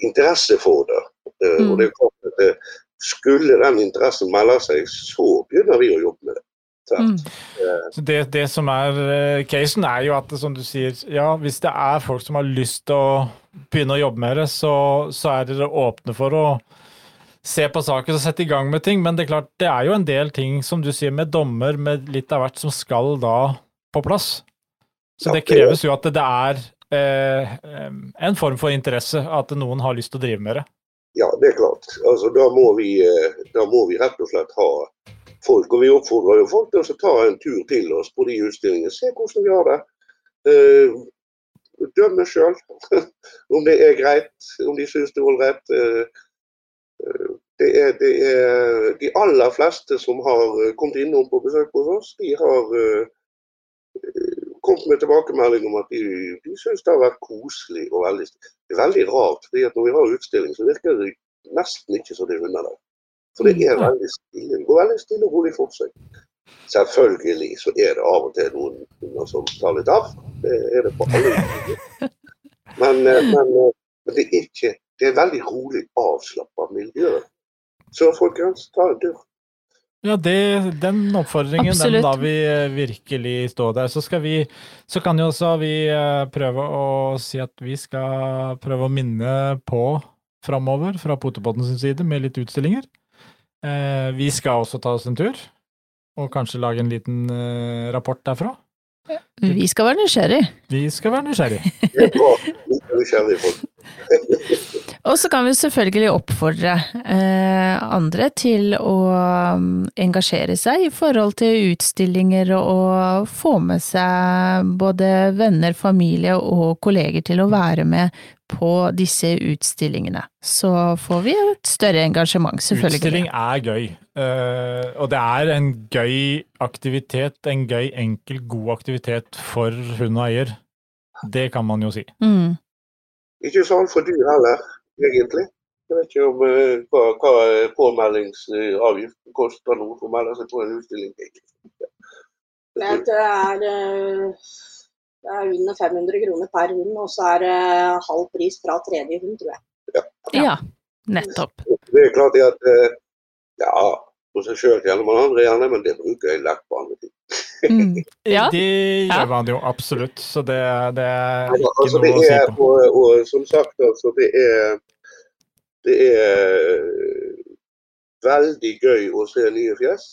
interesse for det. Mm. Og det er klart at uh, skulle den interessen melde seg, så begynner vi å jobbe med det. Mm. Så det, det som er eh, casen, er jo at som du sier, ja, hvis det er folk som har lyst til å begynne å jobbe med det, så, så er dere åpne for å se på saken og sette i gang med ting. Men det er klart, det er jo en del ting, som du sier, med dommer, med litt av hvert, som skal da på plass. Så Ja, det det- kreves jo at det er eh, en form for interesse, at noen har lyst til å drive med det. Ja, det er klart. Altså, da, må vi, eh, da må vi rett og slett ha folk. Og vi oppfordrer jo folk til å ta en tur til oss på de utstillingene. Se hvordan vi har det. Eh, dømme sjøl om det er greit, om de syns det er ålreit. Eh, det er, det er de aller fleste som har kommet innom på besøk hos oss, de har kommet med tilbakemelding om at de, de syns det har vært koselig og veldig veldig rart, fordi at når vi har utstilling, så virker det nesten ikke som det er hunder der. For det er veldig stille. Det går veldig stille og rolig for seg. Selvfølgelig så er det av og til noen hunder som tar litt av. Det er det på alle utstillinger. Men, eh, men, eh, men det er ikke Det er veldig rolig, avslappa miljø. Så folkens, ta en tur. Ja, det, den oppfordringen den lar vi eh, virkelig stå der. Så, skal vi, så kan jo også vi eh, prøve å si at vi skal prøve å minne på framover fra Potepodden sin side med litt utstillinger. Eh, vi skal også ta oss en tur, og kanskje lage en liten eh, rapport derfra. Vi skal være nysgjerrig. Vi skal være nysgjerrige. Og så kan vi selvfølgelig oppfordre eh, andre til å um, engasjere seg i forhold til utstillinger og få med seg både venner, familie og kolleger til å være med på disse utstillingene. Så får vi et større engasjement, selvfølgelig. Utstilling er gøy, eh, og det er en gøy aktivitet, en gøy, enkel, god aktivitet for hund og eier. Det kan man jo si. Mm. Ikke sånn for dyr heller, egentlig. Jeg vet ikke om eh, hva, hva påmeldingsavgiften koster nå for å melde seg på en utstilling. Det er, eh, det er under 500 kroner per hund, og så er det halv pris fra tredje hund, tror jeg. Ja, nettopp. Det er klart at eh, Ja, for seg sjøl kjenner man andre gjerne, men det bruker jeg lett på andre ting. Mm. Ja. Det Ja. gjør man jo absolutt, så det, det er ikke altså, det noe å si er, på. og, og som sagt, altså, det er Det er veldig gøy å se nye fjes.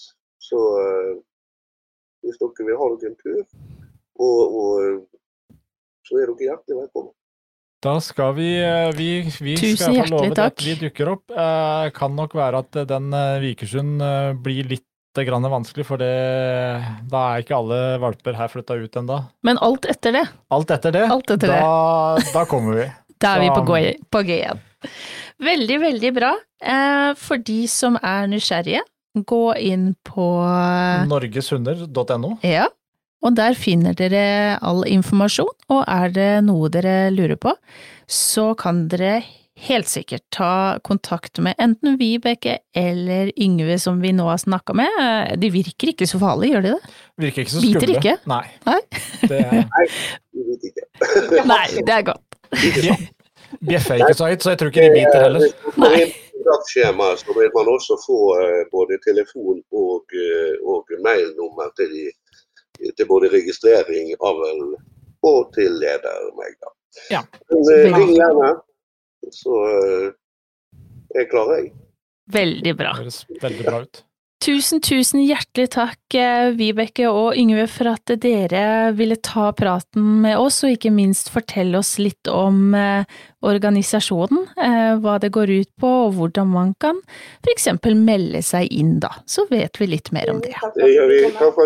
Så eh, hvis dere vil ha dere en tur, og, og så er dere hjertelig velkommen. Da skal vi eh, Vi, vi Tusen skal få hjertelig love takk. at vi dukker opp. Eh, kan nok være at den eh, Vikersund eh, blir litt grann vanskelig, for det, da er ikke alle valper her flytta ut ennå. Men alt etter det, Alt etter det, Alt etter da, da kommer vi. da er vi på, gøy på G igjen. Veldig, veldig bra. Eh, for de som er nysgjerrige, gå inn på Norgeshunder.no. Ja, og der finner dere all informasjon, og er det noe dere lurer på, så kan dere helt sikkert ta kontakt med enten Vibeke eller Yngve som vi nå har snakka med. Eh, De virker ikke så farlige, gjør de det? Virker ikke så Biter ikke? Nei. Nei. Det er. Nei, det er godt. bjeffer ikke så høyt, så jeg tror ikke de biter heller. Nei. kontaktskjemaet, så vil man også få eh, både telefon og, eh, og mailnummer til, de, til både registrering, avl og til leder meg. Da. Ja. Men, eh, ring gjerne, så jeg klarer jeg. Veldig bra. Det høres veldig bra ut. Tusen, tusen hjertelig takk, eh, Vibeke og Yngve, for at dere ville ta praten med oss, og ikke minst fortelle oss litt om eh, organisasjonen, eh, hva det går ut på, og hvordan man kan for eksempel melde seg inn, da. Så vet vi litt mer om det. Takk for